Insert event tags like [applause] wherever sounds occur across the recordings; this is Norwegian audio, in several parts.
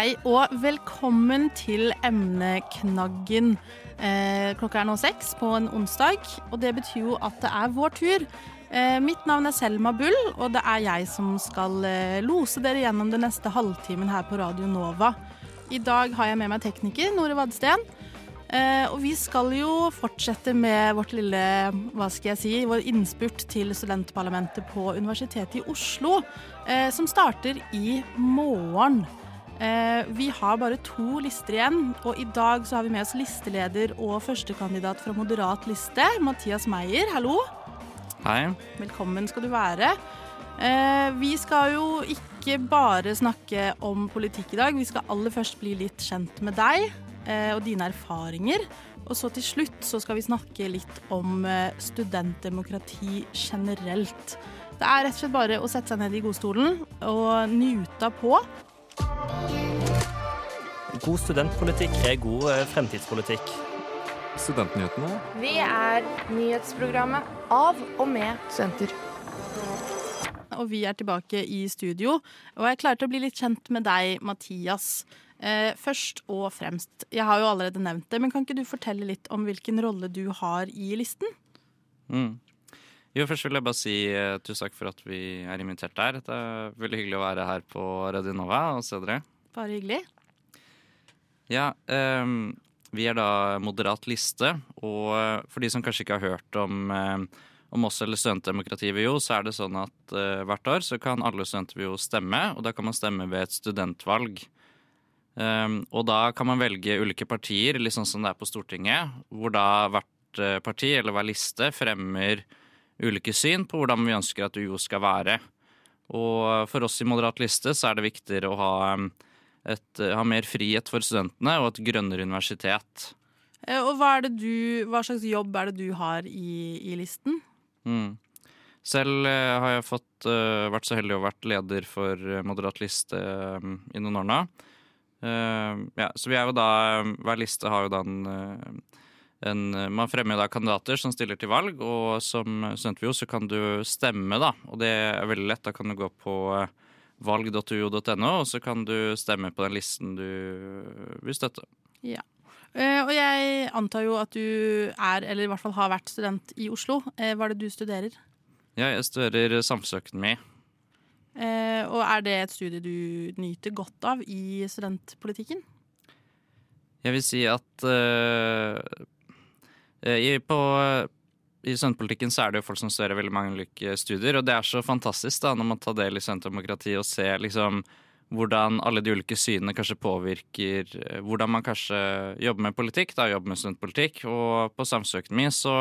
Hei og velkommen til emneknaggen. Eh, klokka er nå seks på en onsdag, og det betyr jo at det er vår tur. Eh, mitt navn er Selma Bull, og det er jeg som skal eh, lose dere gjennom den neste halvtimen her på Radio Nova. I dag har jeg med meg tekniker Nore Vadsten. Eh, og vi skal jo fortsette med vårt lille, hva skal jeg si, vår innspurt til studentparlamentet på Universitetet i Oslo, eh, som starter i morgen. Eh, vi har bare to lister igjen, og i dag så har vi med oss listeleder og førstekandidat fra Moderat liste, Mathias Meyer. Hallo. Hei. Velkommen skal du være. Eh, vi skal jo ikke bare snakke om politikk i dag, vi skal aller først bli litt kjent med deg eh, og dine erfaringer. Og så til slutt så skal vi snakke litt om studentdemokrati generelt. Det er rett og slett bare å sette seg ned i godstolen og nyta på. God studentpolitikk er god eh, fremtidspolitikk. Studentnyhetene. Vi er nyhetsprogrammet av og med studenter. Og vi er tilbake i studio. Og jeg klarte å bli litt kjent med deg, Mathias. Eh, først og fremst, jeg har jo allerede nevnt det, men kan ikke du fortelle litt om hvilken rolle du har i listen? Mm. Jo, først vil jeg bare si uh, tusen takk for at vi er invitert der. Det er veldig hyggelig å være her på Radio Nova og se dere. Bare hyggelig. Ja, um, vi er da moderat liste, og uh, for de som kanskje ikke har hørt om, uh, om oss eller studentdemokratiet ved Jo, så er det sånn at hvert år så kan alle studenter ved Jo stemme, og da kan man stemme ved et studentvalg. Um, og da kan man velge ulike partier, litt sånn som det er på Stortinget, hvor da hvert parti eller hver liste fremmer ulike syn på hvordan vi ønsker at UiO skal være. Og for oss i Moderat liste så er det viktigere å ha, et, ha mer frihet for studentene og et grønnere universitet. Eh, og hva, du, hva, slags jobb er det du har i, i listen? Mm. Selv uh, har jeg fått, uh, vært så heldig å vært leder for Moderat liste um, i noen år nå. Uh, ja, så vi er jo da Hver liste har jo da en en, man fremmer da kandidater som stiller til valg, og som studentvio så kan du stemme, da. Og det er veldig lett. Da kan du gå på valg.uo.no, og så kan du stemme på den listen du vil støtte. Ja. Og jeg antar jo at du er, eller i hvert fall har vært student i Oslo. Hva er det du studerer? Ja, jeg studerer samfunnsøkonomi. Og er det et studie du nyter godt av i studentpolitikken? Jeg vil si at i, på, I studentpolitikken så er det jo folk som studerer veldig mange ulike studier, og det er så fantastisk da når man tar del i studentdemokrati og ser liksom hvordan alle de ulike synene kanskje påvirker hvordan man kanskje jobber med politikk, da, jobber med studentpolitikk. Og på samfunnsøkonomi så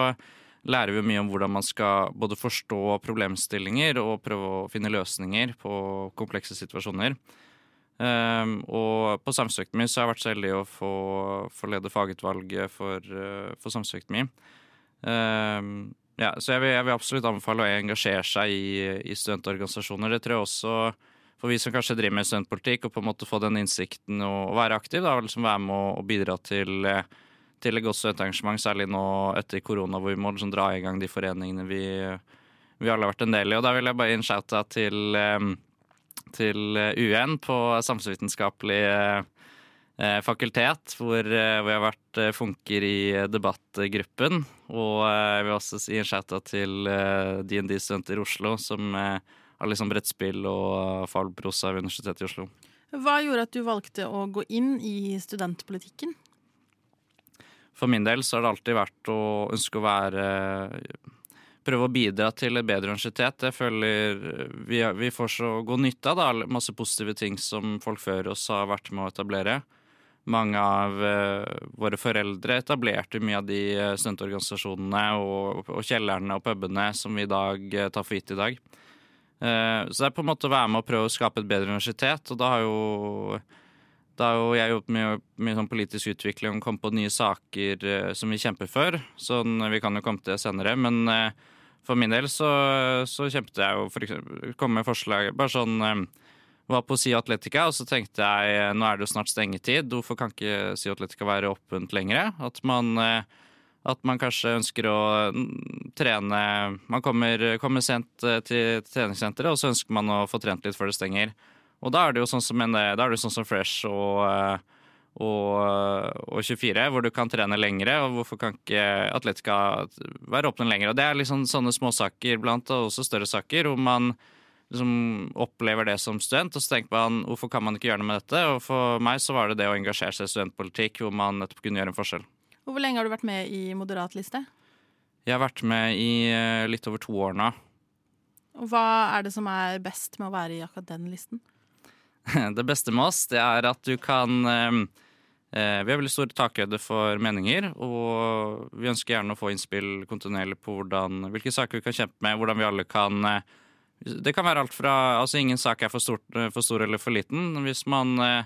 lærer vi mye om hvordan man skal både forstå problemstillinger og prøve å finne løsninger på komplekse situasjoner. Um, og på samfunnsøkonomi så har jeg vært så heldig å få, få lede fagutvalget for, uh, for samfunnsøkonomi. Um, ja, så jeg vil, jeg vil, absolutt anbefale å engasjere seg i, i, studentorganisasjoner. Det tror jeg også for vi som kanskje driver med studentpolitikk, og på en måte få den innsikten og, og være aktiv, da, liksom være med å, å bidra til, til et godt studentengasjement, særlig nå etter korona, hvor vi må liksom dra i gang de foreningene vi, vi alle har vært en del i. Og da vil jeg bare gi en til um, til UN på samfunnsvitenskapelig eh, fakultet, hvor, eh, hvor, jeg har vært eh, funker i debattgruppen. Og jeg vil også si en shout-out til DND-studenter i Oslo, som har liksom brettspill og fallprosa ved Universitetet i Oslo. Hva gjorde at du valgte å gå inn i studentpolitikken? For min del så har det alltid vært å ønske å være prøve å bidra til et bedre universitet. Jeg føler vi, vi får så god nytte av da, Masse positive ting som folk før oss har vært med å etablere. Mange av uh, våre foreldre etablerte mye av de uh, studentorganisasjonene og, og kjellerne og pubene som vi i dag uh, tar for gitt i dag. så det er på en måte å være med og prøve å skape et bedre universitet, og da har jo da har jo jeg jobbet mye, mye sånn politisk utvikling og kommet på nye saker eh, som vi kjemper for. Sånn, vi kan jo komme til det senere. Men eh, for min del så, så kjempet jeg jo for eksempel, kom med forslag bare sånn var på SIO Atletica, og så tenkte jeg eh, nå er det jo snart stengetid. Hvorfor kan ikke SIO Atletica være åpent lenger? At man, eh, at man kanskje ønsker å mm, trene Man kommer, kommer sent eh, til treningssenteret, og så ønsker man å få trent litt før det stenger. Og da er det jo sånn som, en, sånn som Fresh og, og, og 24, hvor du kan trene lengre. Og hvorfor kan ikke Atletica være åpne lenger? Og det er liksom sånne småsaker blant og også større saker hvor man liksom opplever det som student, og så tenker man hvorfor kan man ikke gjøre noe med dette? Og for meg så var det det å engasjere seg i studentpolitikk, hvor man nettopp kunne gjøre en forskjell. Og Hvor lenge har du vært med i Moderat liste? Jeg har vært med i eh, litt over to år nå. Og hva er det som er best med å være i akkurat den listen? [laughs] Det beste med oss, det er at du kan eh, Vi har veldig stor takhøyde for meninger, og vi ønsker gjerne å få innspill kontinuerlig på hvordan, hvilke saker vi kan kjempe med, hvordan vi alle kan eh, Det kan være alt fra Altså, ingen sak er for, stort, eh, for stor eller for liten. Hvis man eh,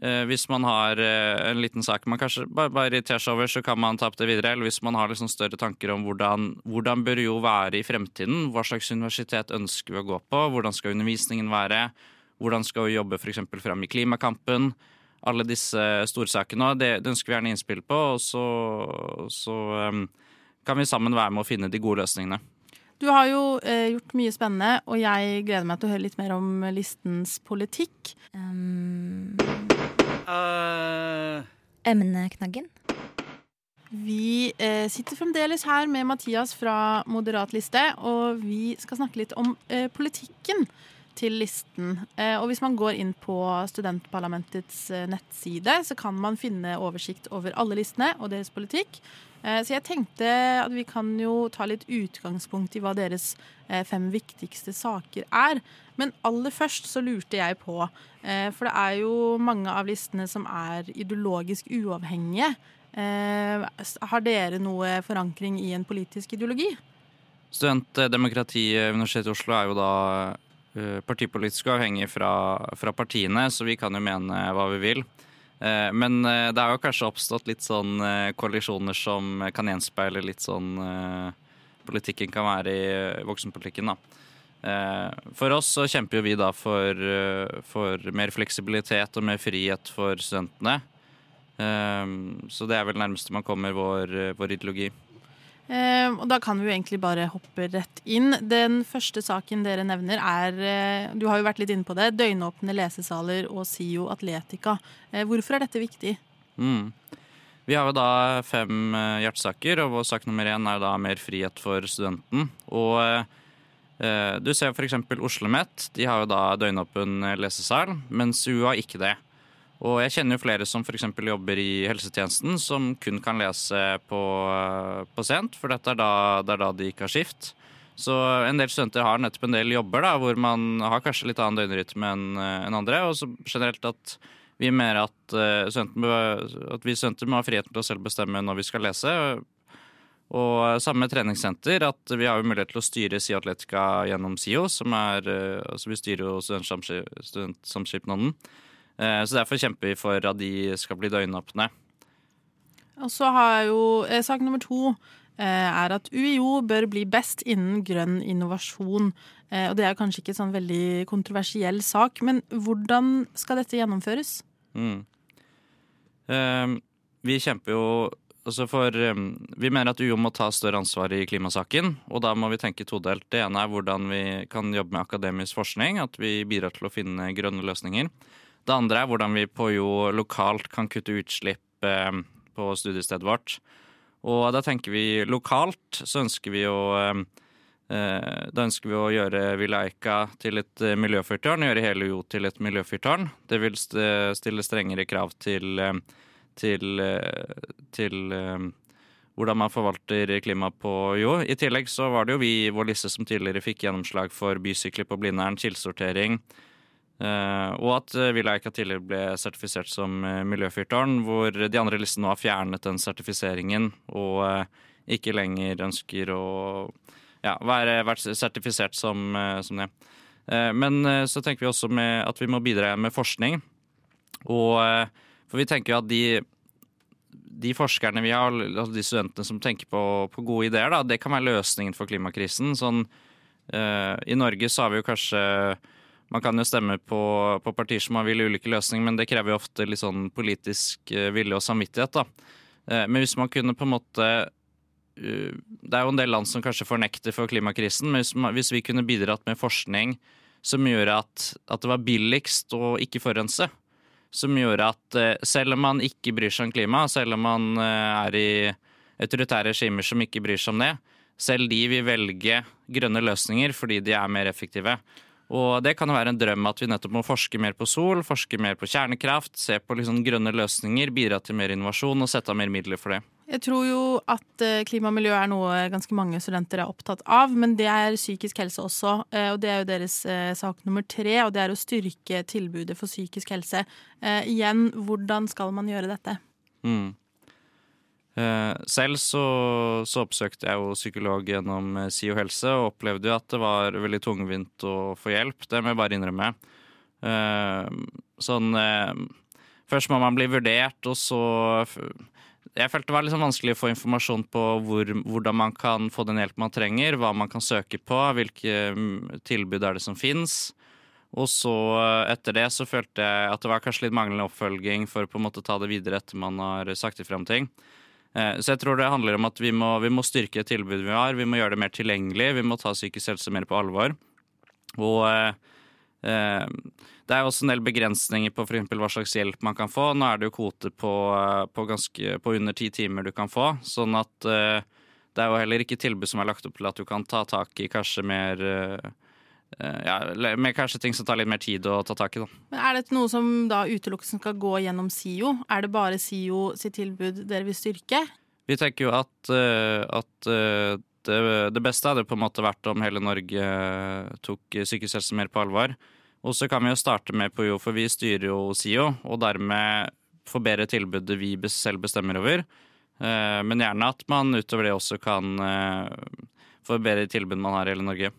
eh, hvis man har eh, en liten sak man kanskje bare, bare irriterer seg over, så kan man ta opp det videre. Eller hvis man har liksom større tanker om hvordan, hvordan bør jo være i fremtiden. Hva slags universitet ønsker vi å gå på? Hvordan skal undervisningen være? Hvordan skal vi jobbe f.eks. fram i klimakampen? Alle disse storsakene. og Det, det ønsker vi gjerne innspill på, og så, så um, kan vi sammen være med å finne de gode løsningene. Du har jo eh, gjort mye spennende, og jeg gleder meg til å høre litt mer om listens politikk. Um, Emneknaggen. vi eh, sitter fremdeles her med Mathias fra Moderat liste, og vi skal snakke litt om eh, politikken til listen. Eh, og hvis man går inn på studentparlamentets eh, nettside, så kan man finne oversikt over alle listene og deres politikk. Eh, så jeg tenkte at vi kan jo ta litt utgangspunkt i hva deres fem viktigste saker er. Men aller først så lurte jeg på, for det er jo mange av listene som er ideologisk uavhengige. Har dere noe forankring i en politisk ideologi? Studentdemokrati ved Universitetet i Oslo er jo da partipolitisk avhengig fra, fra partiene, så vi kan jo mene hva vi vil. Eh, Men eh, det har jo kanskje oppstått litt sånn eh, koalisjoner som kan gjenspeile litt sånn eh, politikken kan være i eh, voksenpolitikken, da. Eh, For oss så kjemper jo vi da for, eh, for mer fleksibilitet og mer frihet for studentene. Eh, Så det er vel nærmeste man kommer vår, eh, vår ideologi. Eh, og da kan vi jo egentlig bare hoppe rett inn. Den første saken dere nevner er eh, Du har jo vært litt inne på det. Døgnåpne lesesaler og SIO Atletica. Eh, hvorfor er dette viktig? Mm. Vi har jo da fem eh, hjertesaker, og vår sak nummer én er jo da mer frihet for studenten. Og eh, du ser f.eks. OsloMet. De har jo da døgnåpen lesesal, mens UiO har ikke det. Og jeg kjenner jo flere som f.eks. jobber i helsetjenesten, som kun kan lese på, på sent, for dette er da, det er da de ikke har skift. Så en del studenter har nettopp en del jobber da, hvor man har kanskje litt annen døgnrytme enn en andre. Og så generelt at vi mener at, eh, at vi studenter må ha friheten til å selv bestemme når vi skal lese. Og samme treningssenter, at vi har jo mulighet til å styre SIO Atletica gjennom SIO, som er eh, Altså vi styrer jo studentsamskip- studentsamskipnaden. Eh, Så derfor kjemper vi for at de skal bli døgnåpne. Og så har jo eh, sak nummer to eh, er at UiO bør bli best innen grønn innovasjon. Og det er kanskje ikke en sånn veldig kontroversiell sak, men hvordan skal dette gjennomføres? Mm. Eh, vi kjemper jo altså for eh, Vi mener at UiO må ta større ansvar i klimasaken. Og da må vi tenke todelt. Det ene er hvordan vi kan jobbe med akademisk forskning. At vi bidrar til å finne grønne løsninger. Det andre er hvordan vi på Jo lokalt kan kutte utslipp eh, på studiestedet vårt. Og da tenker vi lokalt så ønsker vi å eh, Eh, Da ønsker vi å gjøre Villa Eika til et miljøfyrtårn, gjøre hele Jo til et miljøfyrtårn. Det vil stille strengere krav til, til, til hvordan man forvalter klima på Jo. I tillegg så var det jo vi i vår liste som tidligere fikk gjennomslag for bysykler på Blindern, kildesortering. Eh, og at eh, Villa tidligere ble sertifisert som eh, miljøfyrtårn, hvor de andre listene nå har fjernet den sertifiseringen og uh, ikke lenger ønsker å ja, være, være sertifisert som, uh, som det. Men så tenker vi også at vi må bidra med forskning. Og For vi tenker jo at de, de forskerne vi har, altså de studentene som tenker på, på gode ideer, da, det kan være løsningen for klimakrisen. Sånn, I Norge så har vi jo kanskje Man kan jo stemme på, på partier som har vil ulike løsninger, men det krever jo ofte litt sånn politisk eh, vilje og samvittighet. da. Eh, men hvis man kunne på en måte uh, Det er jo en del land som kanskje fornekter for klimakrisen, men hvis, man, hvis vi kunne bidratt med forskning som gjorde at, at det var billigst å ikke forurense, som gjorde at eh, selv om man ikke bryr seg om klima, selv om man eh, er i autoritære regimer som ikke bryr seg om det, selv de vil velge grønne løsninger fordi de er mer effektive. Og det kan jo være en drøm at vi nettopp må forske mer på sol, forske mer på kjernekraft, se på liksom grønne løsninger, bidra til mer innovasjon og sette av mer midler for det. Jeg tror jo at eh, klima og miljø er noe ganske mange studenter er opptatt av, men det er psykisk helse også. eh, Og det er jo deres eh, sak nummer tre, og det er å styrke tilbudet for psykisk helse. Igjen, hvordan skal man gjøre dette? Mm. Eh, selv så, så oppsøkte jeg jo psykolog gjennom eh, SIO helse, og opplevde jo at det var veldig tungvint å få hjelp. Det må jeg bare innrømme. Eh, sånn Først må man bli vurdert, og så Jeg følte det var liksom vanskelig å få informasjon på hvor, hvordan man kan få den hjelpen man trenger, hva man kan søke på, hvilke mm, tilbud er det som fins. Og så etter det så følte jeg at det var kanskje litt manglende oppfølging for å på en måte ta det videre etter man har sagt ifra om ting. Eh, Så jeg tror det handler om at vi må, vi må styrke tilbudet vi har. Vi må gjøre det mer tilgjengelig. Vi må ta psykisk helse mer på alvor. Og eh, eh, det er også en del begrensninger på for hva slags hjelp man kan få. Nå er det jo kvote på, på, ganske, på under ti timer du kan få. Sånn at det er jo heller ikke tilbud som er lagt opp til at du kan ta tak i kanskje mer ja, med kanskje ting som tar litt mer tid å ta tak i. da. Men Er dette noe som da utelukkende skal gå gjennom SIO? Er det bare SIO sitt tilbud dere vil styrke? Vi tenker jo at, eh, at eh, det, det beste hadde på en måte vært om hele Norge eh, tok psykisk helse mer på alvor. Og så kan vi jo starte med på jo, for vi styrer jo SIO, og dermed forbedre tilbudet vi selv bestemmer over. Eh, Men gjerne at man utover det også kan få forbedre tilbud man har i hele Norge.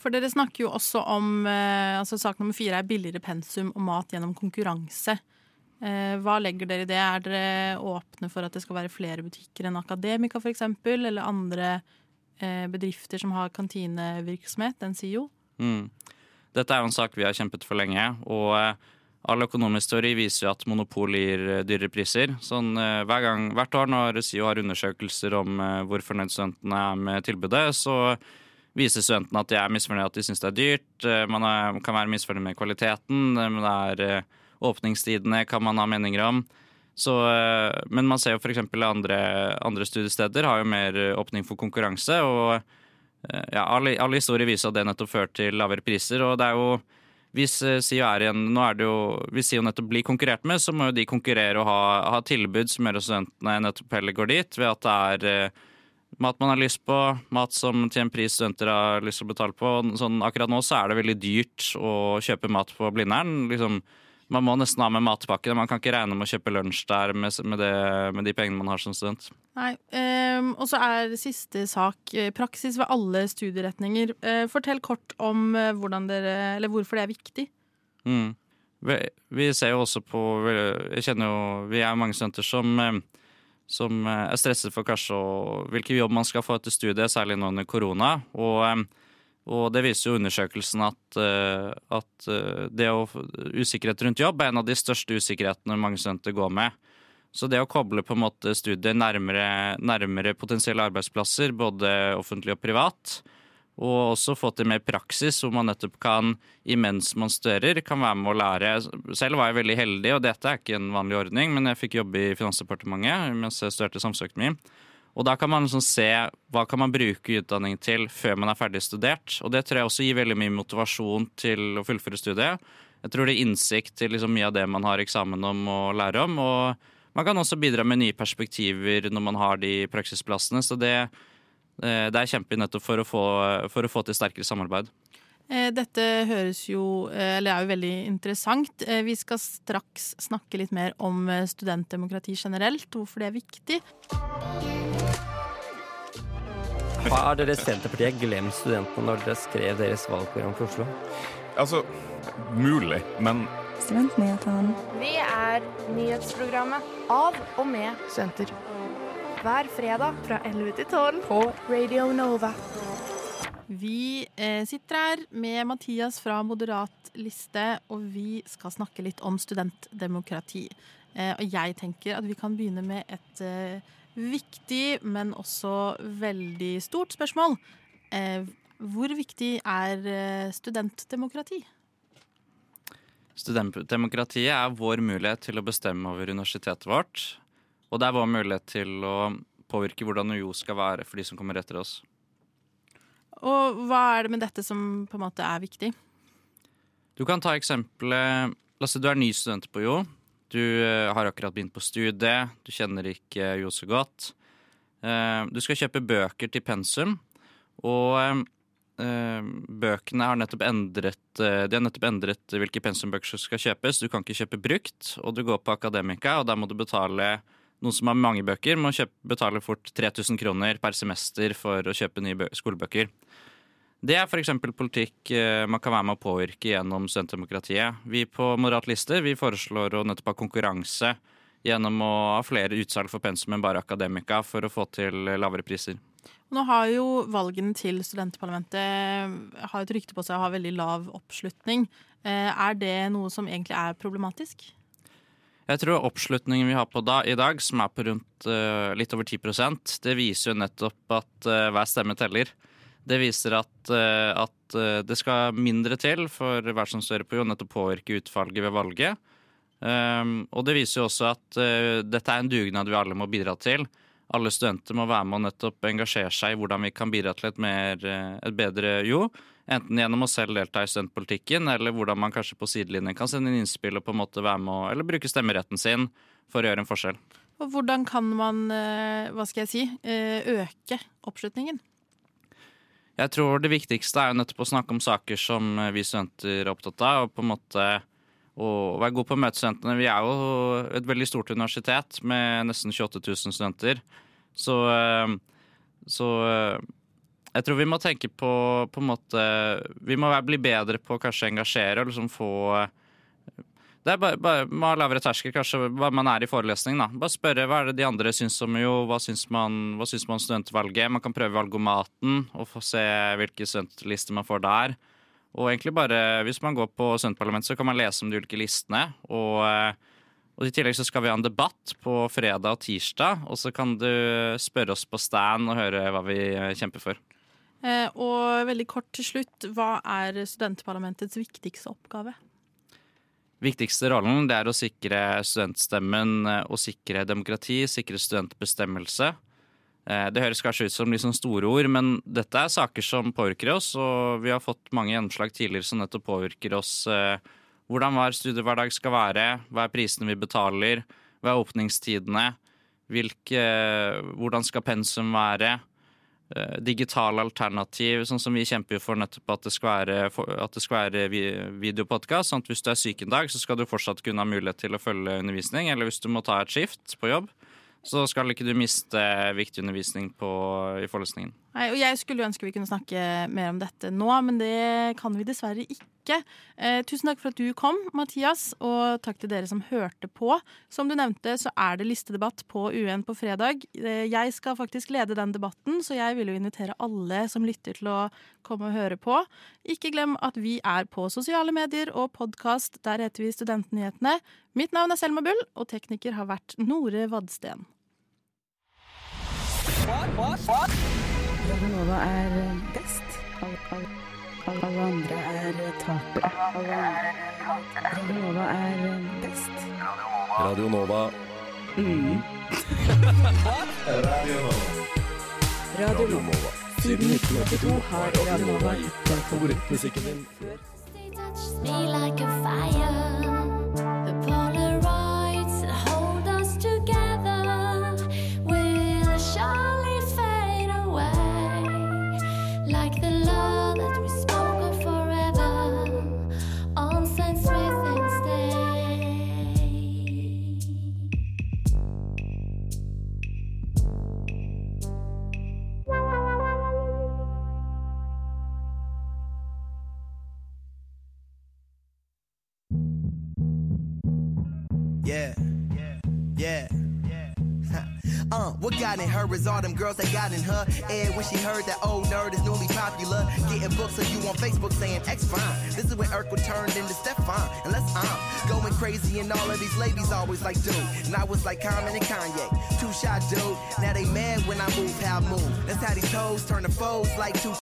For dere snakker jo også om eh, altså Sak nummer fire er billigere pensum og mat gjennom konkurranse. Eh, Hva legger dere i det? Er dere åpne for at det skal være flere butikker enn Akademika f.eks., eller andre eh, bedrifter som har kantinevirksomhet enn SIO? Mm. Dette er jo en sak vi har kjempet for lenge, og all økonomisk teori viser jo at monopol gir dyrere priser. Sånn, hver gang, hvert år når SIO har undersøkelser om hvor fornøyd studentene er med tilbudet, så viser studentene at de er misfornøyd, at de syns det er dyrt. Eh, Man er, kan være misfornøyd med kvaliteten, eh, det er eh, åpningstidene kan man ha meninger om. Så, men man ser jo f.eks. andre, andre studiesteder har jo mer åpning for konkurranse. og ja, alle, alle historier viser at det nettopp fører til lavere priser. Og det er jo hvis SIO er igjen, nå er det jo, hvis SIO nettopp blir konkurrert med, så må jo de konkurrere og ha, ha tilbud som gjør at studentene nettopp heller går dit, ved at det er mat man har lyst på, mat som til en pris studenter har lyst til å betale på. Sånn, akkurat nå så er det veldig dyrt å kjøpe mat på Blindern. Liksom, man må nesten ha med matpakke. Man kan ikke regne med å kjøpe lunsj der med, med, det, med de pengene man har som student. Nei. um, og så er siste sak eh, praksis ved alle studieretninger. Uh, fortell kort om eh, dere, eller hvorfor det er viktig. Mm. Vi, vi ser jo også på Jeg kjenner jo Vi er mange studenter som, eh, som eh, er stresset for kanskje hvilken jobb man skal få etter studiet, særlig nå under korona. Og, eh, og det viser jo undersøkelsen at, eh, at å usikkerhet rundt jobb er en av de største usikkerhetene mange studenter går med. Så det å koble på en måte studiet nærmere, nærmere potensielle arbeidsplasser, både offentlig og privat, og også få til mer praksis, hvor man nettopp kan, imens man studerer, kan være med å lære. Selv var jeg veldig heldig, og dette er ikke en vanlig ordning, men jeg fikk jobbe i Finansdepartementet mens jeg studerte samfunnsøkonomi. Og da kan man liksom se hva kan man bruke utdanning til før man er ferdig studert. Og det tror jeg også gir veldig mye motivasjon til å fullføre studiet. Jeg tror det er innsikt til liksom mye av det man har eksamen om å lære om. Og man kan også bidra med nye perspektiver når man har de praksisplassene. Så det, eh, det er kjempe nettopp for å, få, for å få til sterkere samarbeid. Eh, Dette høres jo, eh, eller er jo veldig interessant. Vi skal straks snakke litt mer om studentdemokrati generelt, hvorfor det er viktig. Har dere Senterpartiet glemt studentene når dere skrev deres valgprogram for Oslo? Altså, mulig, men Studentnyhetene. Vi er nyhetsprogrammet av og med studenter. Hver fredag fra 11 til 12 på Radio Nova. Vi eh, sitter her med Mathias fra Moderat liste, og vi skal snakke litt om studentdemokrati. Eh, og jeg tenker at vi kan begynne med et eh, viktig, men også veldig stort spørsmål. Eh, hvor viktig er eh, studentdemokrati? Studentdemokratiet er vår mulighet til å bestemme over universitetet vårt. Og det er vår mulighet til å påvirke hvordan UiO skal være for de som kommer etter oss. Og hva er det med dette som på en måte er viktig? Du kan ta eksempelet La oss si du er ny student på UiO. Du eh, har akkurat begynt på studiet, du kjenner ikke UiO så godt. Eh, Du skal kjøpe bøker til pensum, og eh, bøkene har nettopp endret De har nettopp endret hvilke pensumbøker som skal kjøpes. Du kan ikke kjøpe brukt, og du går på Akademika, og der må du betale noen som har mange bøker, må kjøpe, betale fort 3000 kroner per semester for å kjøpe nye skolebøker. Det er f.eks. politikk eh, man kan være med å påvirke gjennom studentdemokratiet. Vi på Moderat liste vi foreslår å nettopp ha konkurranse gjennom å ha flere utsalg for pensum enn bare akademika for å få til lavere priser. Nå har jo valgene til studentparlamentet har et rykte på seg å ha veldig lav oppslutning. Eh, Er det noe som egentlig er problematisk? Jeg tror oppslutningen vi har på da, i dag, som er på rundt uh, litt over 10% det viser jo nettopp at uh, hver stemme teller. Det viser at, uh, at det skal mindre til for hver som står på jo nettopp påvirke utfalget ved valget. Um, og det viser jo også at dette er en dugnad vi alle må bidra til. Alle studenter må være med og nettopp engasjere seg i hvordan vi kan bidra til et, mer, et bedre jo. Enten gjennom å selv delta i studentpolitikken, eller hvordan man kanskje på sidelinjen kan sende inn innspill og på en måte være med å, eller bruke stemmeretten sin for å gjøre en forskjell. Og hvordan kan man, eh, hva skal jeg si, eh, øke oppslutningen? Jeg tror det viktigste er jo nettopp å snakke om saker som eh, vi studenter er opptatt av, og på en måte å være god på å møte studentene. Vi er jo et veldig stort universitet med nesten 28 000 studenter. Så, så jeg tror vi må tenke på på en måte Vi må bli bedre på å kanskje engasjere og liksom få det er bare, bare Man har lavere terskel, kanskje hva man er i forelesning. da. Bare spørre hva er det de andre syns om jo, hva syns man, hva syns man om studentvalget. Man kan prøve valgomaten og få se hvilke studentlister man får der. Og egentlig bare, hvis man går på studentparlamentet, så kan man lese om de ulike listene. Og, og i tillegg så skal vi ha en debatt på fredag og tirsdag, og så kan du spørre oss på stand og høre hva vi kjemper for. Eh, Og veldig kort til slutt, hva er studentparlamentets viktigste oppgave? Viktigste rollen det er å sikre studentstemmen eh, og sikre demokrati, sikre studentbestemmelse. Eh, Det høres kanskje ut som sånn store ord, men dette er saker som påvirker oss, og vi har fått mange gjennomslag tidligere som nettopp påvirker oss. eh, Hvordan hver studiehverdag skal være, hva er prisene vi betaler, hva er åpningstidene, hvilke, hvordan skal pensum være, eh, digitale alternativ, sånn som vi kjemper for nettopp at det skal være, at det skal være vi- videopodkast, sånn at hvis du er syk en dag, så skal du fortsatt kunne ha mulighet til å følge undervisning, eller hvis du må ta et skift på jobb, så skal ikke du miste viktig undervisning på, i forelesningen. Nei, og Jeg skulle ønske vi kunne snakke mer om dette nå, men det kan vi dessverre ikke. Eh, tusen takk for at du kom, Mathias, og takk til dere som hørte på. Som du nevnte, så er det listedebatt på UN på fredag. Eh, jeg skal faktisk lede den debatten, så jeg vil jo invitere alle som lytter til å komme og høre på. Ikke glem at vi er på sosiale medier og podkast. Der heter vi Studentnyhetene. Mitt navn er Selma Bull, og tekniker har vært Nore Vadsten. Radio Nova er eh, best. Alle, alle, alle, alle andre er eh, tapere. Alle andre er tapere. Radio Nova er eh, best. Radio Nova. Radio Nova. Siden 1982 har Radio Nova gitt deg Favorittmusikken din. me like a fire. Got in her is all them girls that got in her. And when she heard that old nerd is newly popular, getting books of you on Facebook saying X fine. This is when Urkel turned into Stefan. Unless I'm um, going crazy and all of these ladies always like, dude. And I was like Common and Kanye. Two shot dude. Now they mad when I move how I move. That's how these toes turn to foes like two